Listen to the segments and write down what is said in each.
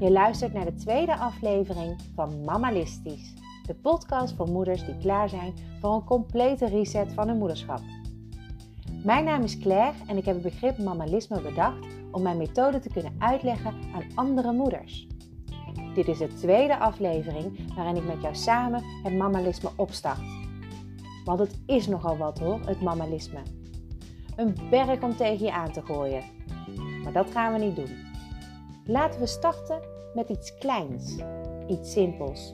Je luistert naar de tweede aflevering van Mammalistisch, de podcast voor moeders die klaar zijn voor een complete reset van hun moederschap. Mijn naam is Claire en ik heb het begrip mammalisme bedacht om mijn methode te kunnen uitleggen aan andere moeders. Dit is de tweede aflevering waarin ik met jou samen het mammalisme opstart. Want het is nogal wat hoor, het mammalisme. Een berg om tegen je aan te gooien. Maar dat gaan we niet doen. Laten we starten met iets kleins, iets simpels.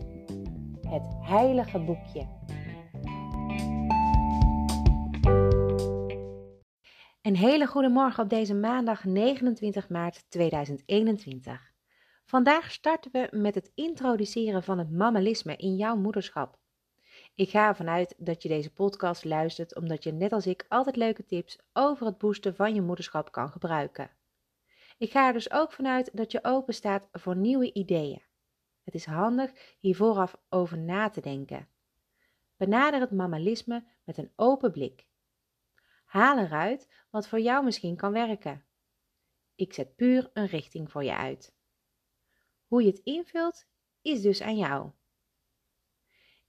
Het heilige boekje. Een hele goede morgen op deze maandag 29 maart 2021. Vandaag starten we met het introduceren van het mammalisme in jouw moederschap. Ik ga ervan uit dat je deze podcast luistert omdat je net als ik altijd leuke tips over het boosten van je moederschap kan gebruiken. Ik ga er dus ook vanuit dat je open staat voor nieuwe ideeën. Het is handig hier vooraf over na te denken. Benader het mammalisme met een open blik. Haal eruit wat voor jou misschien kan werken. Ik zet puur een richting voor je uit. Hoe je het invult is dus aan jou.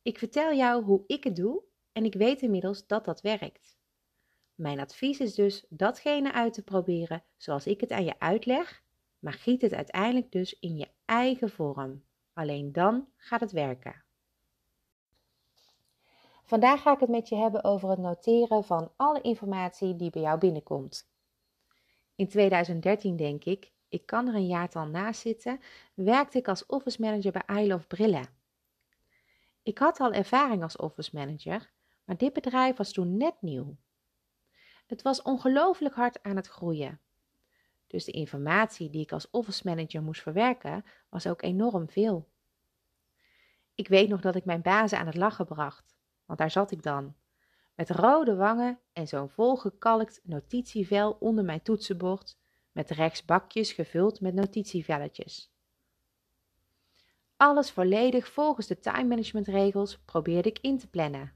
Ik vertel jou hoe ik het doe en ik weet inmiddels dat dat werkt. Mijn advies is dus datgene uit te proberen zoals ik het aan je uitleg, maar giet het uiteindelijk dus in je eigen vorm. Alleen dan gaat het werken. Vandaag ga ik het met je hebben over het noteren van alle informatie die bij jou binnenkomt. In 2013 denk ik, ik kan er een jaartal naast zitten, werkte ik als office manager bij I Love Brillen. Ik had al ervaring als office manager, maar dit bedrijf was toen net nieuw. Het was ongelooflijk hard aan het groeien. Dus de informatie die ik als office manager moest verwerken, was ook enorm veel. Ik weet nog dat ik mijn bazen aan het lachen bracht, want daar zat ik dan, met rode wangen en zo'n volgekalkt notitievel onder mijn toetsenbord, met rechts bakjes gevuld met notitievelletjes. Alles volledig volgens de time management regels probeerde ik in te plannen.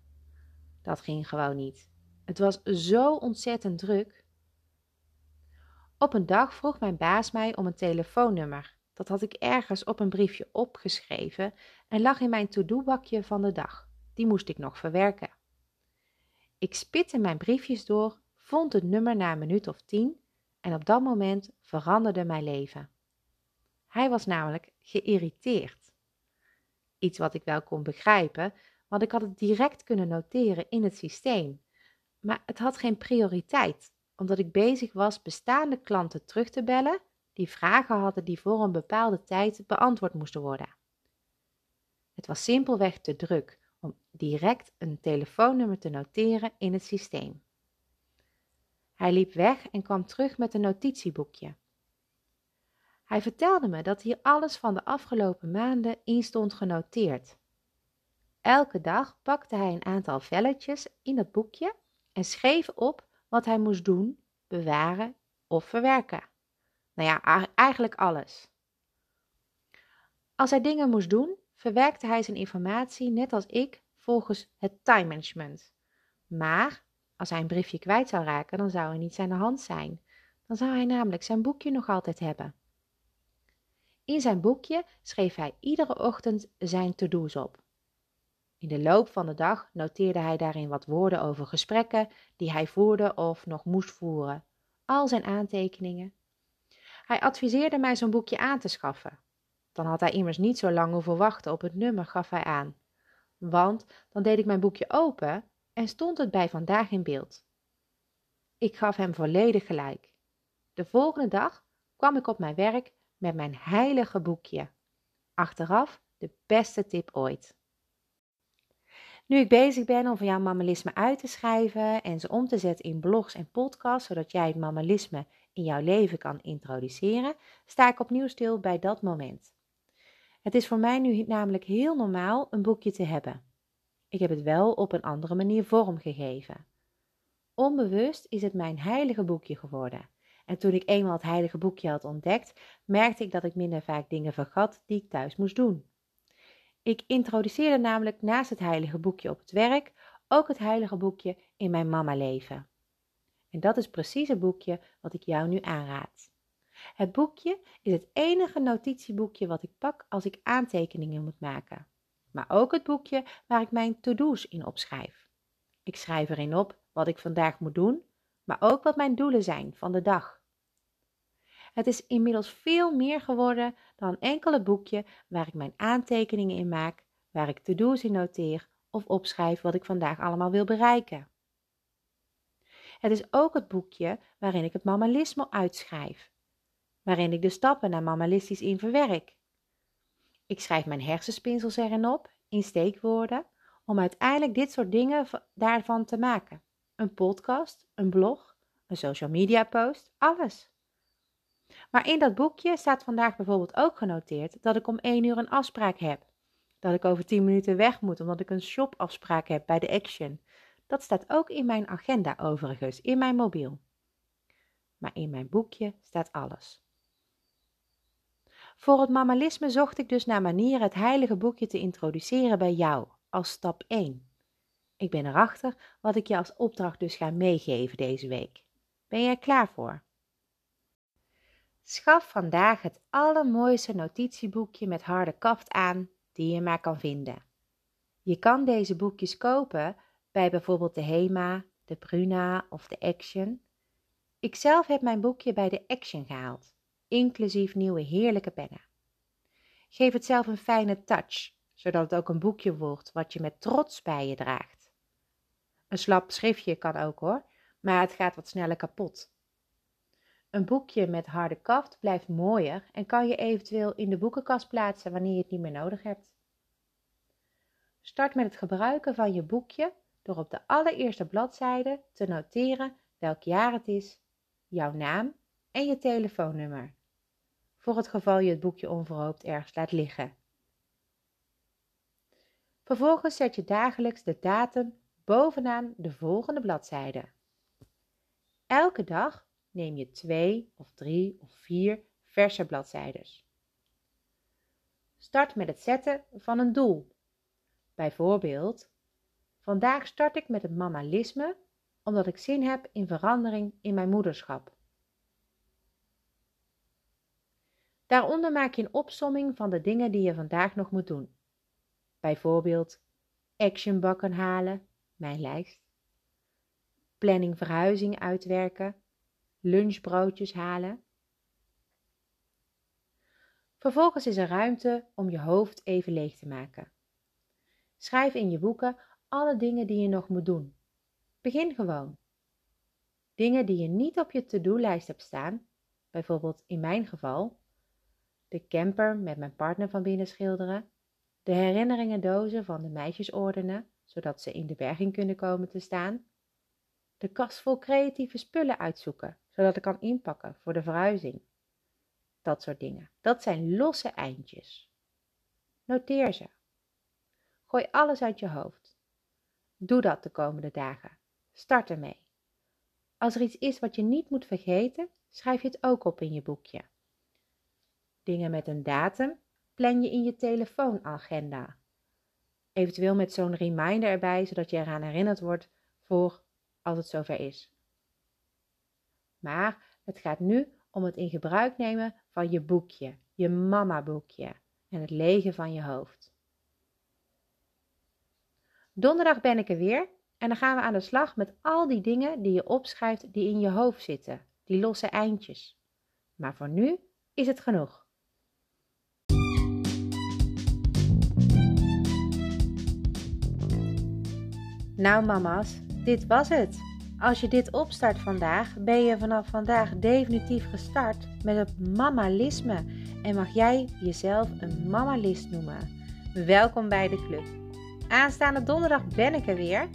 Dat ging gewoon niet. Het was zo ontzettend druk. Op een dag vroeg mijn baas mij om een telefoonnummer. Dat had ik ergens op een briefje opgeschreven en lag in mijn to-do-bakje van de dag. Die moest ik nog verwerken. Ik spitte mijn briefjes door, vond het nummer na een minuut of tien en op dat moment veranderde mijn leven. Hij was namelijk geïrriteerd. Iets wat ik wel kon begrijpen, want ik had het direct kunnen noteren in het systeem. Maar het had geen prioriteit, omdat ik bezig was bestaande klanten terug te bellen die vragen hadden die voor een bepaalde tijd beantwoord moesten worden. Het was simpelweg te druk om direct een telefoonnummer te noteren in het systeem. Hij liep weg en kwam terug met een notitieboekje. Hij vertelde me dat hier alles van de afgelopen maanden in stond genoteerd. Elke dag pakte hij een aantal velletjes in het boekje en schreef op wat hij moest doen, bewaren of verwerken. Nou ja, eigenlijk alles. Als hij dingen moest doen, verwerkte hij zijn informatie net als ik volgens het time management. Maar als hij een briefje kwijt zou raken, dan zou niets aan de hand zijn. Dan zou hij namelijk zijn boekje nog altijd hebben. In zijn boekje schreef hij iedere ochtend zijn to-do's op. In de loop van de dag noteerde hij daarin wat woorden over gesprekken die hij voerde of nog moest voeren, al zijn aantekeningen. Hij adviseerde mij zo'n boekje aan te schaffen. Dan had hij immers niet zo lang hoeven wachten op het nummer, gaf hij aan. Want dan deed ik mijn boekje open en stond het bij vandaag in beeld. Ik gaf hem volledig gelijk. De volgende dag kwam ik op mijn werk met mijn heilige boekje. Achteraf de beste tip ooit. Nu ik bezig ben om van jouw mammalisme uit te schrijven en ze om te zetten in blogs en podcasts, zodat jij het mammalisme in jouw leven kan introduceren, sta ik opnieuw stil bij dat moment. Het is voor mij nu namelijk heel normaal een boekje te hebben. Ik heb het wel op een andere manier vormgegeven. Onbewust is het mijn heilige boekje geworden. En toen ik eenmaal het heilige boekje had ontdekt, merkte ik dat ik minder vaak dingen vergat die ik thuis moest doen. Ik introduceerde namelijk naast het heilige boekje op het werk ook het heilige boekje in mijn mama leven. En dat is precies het boekje wat ik jou nu aanraad. Het boekje is het enige notitieboekje wat ik pak als ik aantekeningen moet maken. Maar ook het boekje waar ik mijn to-do's in opschrijf. Ik schrijf erin op wat ik vandaag moet doen, maar ook wat mijn doelen zijn van de dag. Het is inmiddels veel meer geworden dan enkel boekje waar ik mijn aantekeningen in maak, waar ik to-do's in noteer of opschrijf wat ik vandaag allemaal wil bereiken. Het is ook het boekje waarin ik het mammalisme uitschrijf, waarin ik de stappen naar mammalistisch in verwerk. Ik schrijf mijn hersenspinsels erin op, in steekwoorden, om uiteindelijk dit soort dingen daarvan te maken. Een podcast, een blog, een social media post, alles. Maar in dat boekje staat vandaag bijvoorbeeld ook genoteerd dat ik om 1 uur een afspraak heb. Dat ik over 10 minuten weg moet omdat ik een shopafspraak heb bij de Action. Dat staat ook in mijn agenda overigens, in mijn mobiel. Maar in mijn boekje staat alles. Voor het mammalisme zocht ik dus naar manieren het heilige boekje te introduceren bij jou, als stap 1. Ik ben erachter wat ik je als opdracht dus ga meegeven deze week. Ben jij klaar voor? Schaf vandaag het allermooiste notitieboekje met harde kaft aan die je maar kan vinden. Je kan deze boekjes kopen bij bijvoorbeeld de Hema, de Bruna of de Action. Ik zelf heb mijn boekje bij de Action gehaald, inclusief nieuwe heerlijke pennen. Geef het zelf een fijne touch, zodat het ook een boekje wordt wat je met trots bij je draagt. Een slap schriftje kan ook hoor, maar het gaat wat sneller kapot. Een boekje met harde kaft blijft mooier en kan je eventueel in de boekenkast plaatsen wanneer je het niet meer nodig hebt. Start met het gebruiken van je boekje door op de allereerste bladzijde te noteren welk jaar het is, jouw naam en je telefoonnummer, voor het geval je het boekje onverhoopt ergens laat liggen. Vervolgens zet je dagelijks de datum bovenaan de volgende bladzijde. Elke dag neem je twee of drie of vier verse bladzijdes. Start met het zetten van een doel. Bijvoorbeeld, vandaag start ik met het mammalisme omdat ik zin heb in verandering in mijn moederschap. Daaronder maak je een opsomming van de dingen die je vandaag nog moet doen. Bijvoorbeeld actionbakken halen, mijn lijst. Planning verhuizing uitwerken, lunchbroodjes halen. Vervolgens is er ruimte om je hoofd even leeg te maken. Schrijf in je boeken alle dingen die je nog moet doen. Begin gewoon. Dingen die je niet op je to-do-lijst hebt staan, bijvoorbeeld in mijn geval, de camper met mijn partner van binnen schilderen, de herinneringendozen van de meisjes ordenen, zodat ze in de berging kunnen komen te staan, de kast vol creatieve spullen uitzoeken, zodat ik kan inpakken voor de verhuizing. Dat soort dingen. Dat zijn losse eindjes. Noteer ze. Gooi alles uit je hoofd. Doe dat de komende dagen. Start ermee. Als er iets is wat je niet moet vergeten, schrijf je het ook op in je boekje. Dingen met een datum plan je in je telefoonagenda. Eventueel met zo'n reminder erbij, zodat je eraan herinnerd wordt voor als het zover is. Maar het gaat nu om het in gebruik nemen van je boekje, je mama boekje en het legen van je hoofd. Donderdag ben ik er weer en dan gaan we aan de slag met al die dingen die je opschrijft die in je hoofd zitten, die losse eindjes. Maar voor nu is het genoeg. Nou mama's, dit was het. Als je dit opstart vandaag, ben je vanaf vandaag definitief gestart met het mamalisme en mag jij jezelf een mamalist noemen. Welkom bij de club. Aanstaande donderdag ben ik er weer.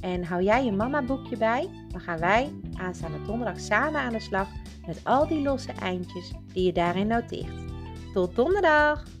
En hou jij je mama boekje bij, dan gaan wij aanstaande donderdag samen aan de slag met al die losse eindjes die je daarin noteert. Tot donderdag!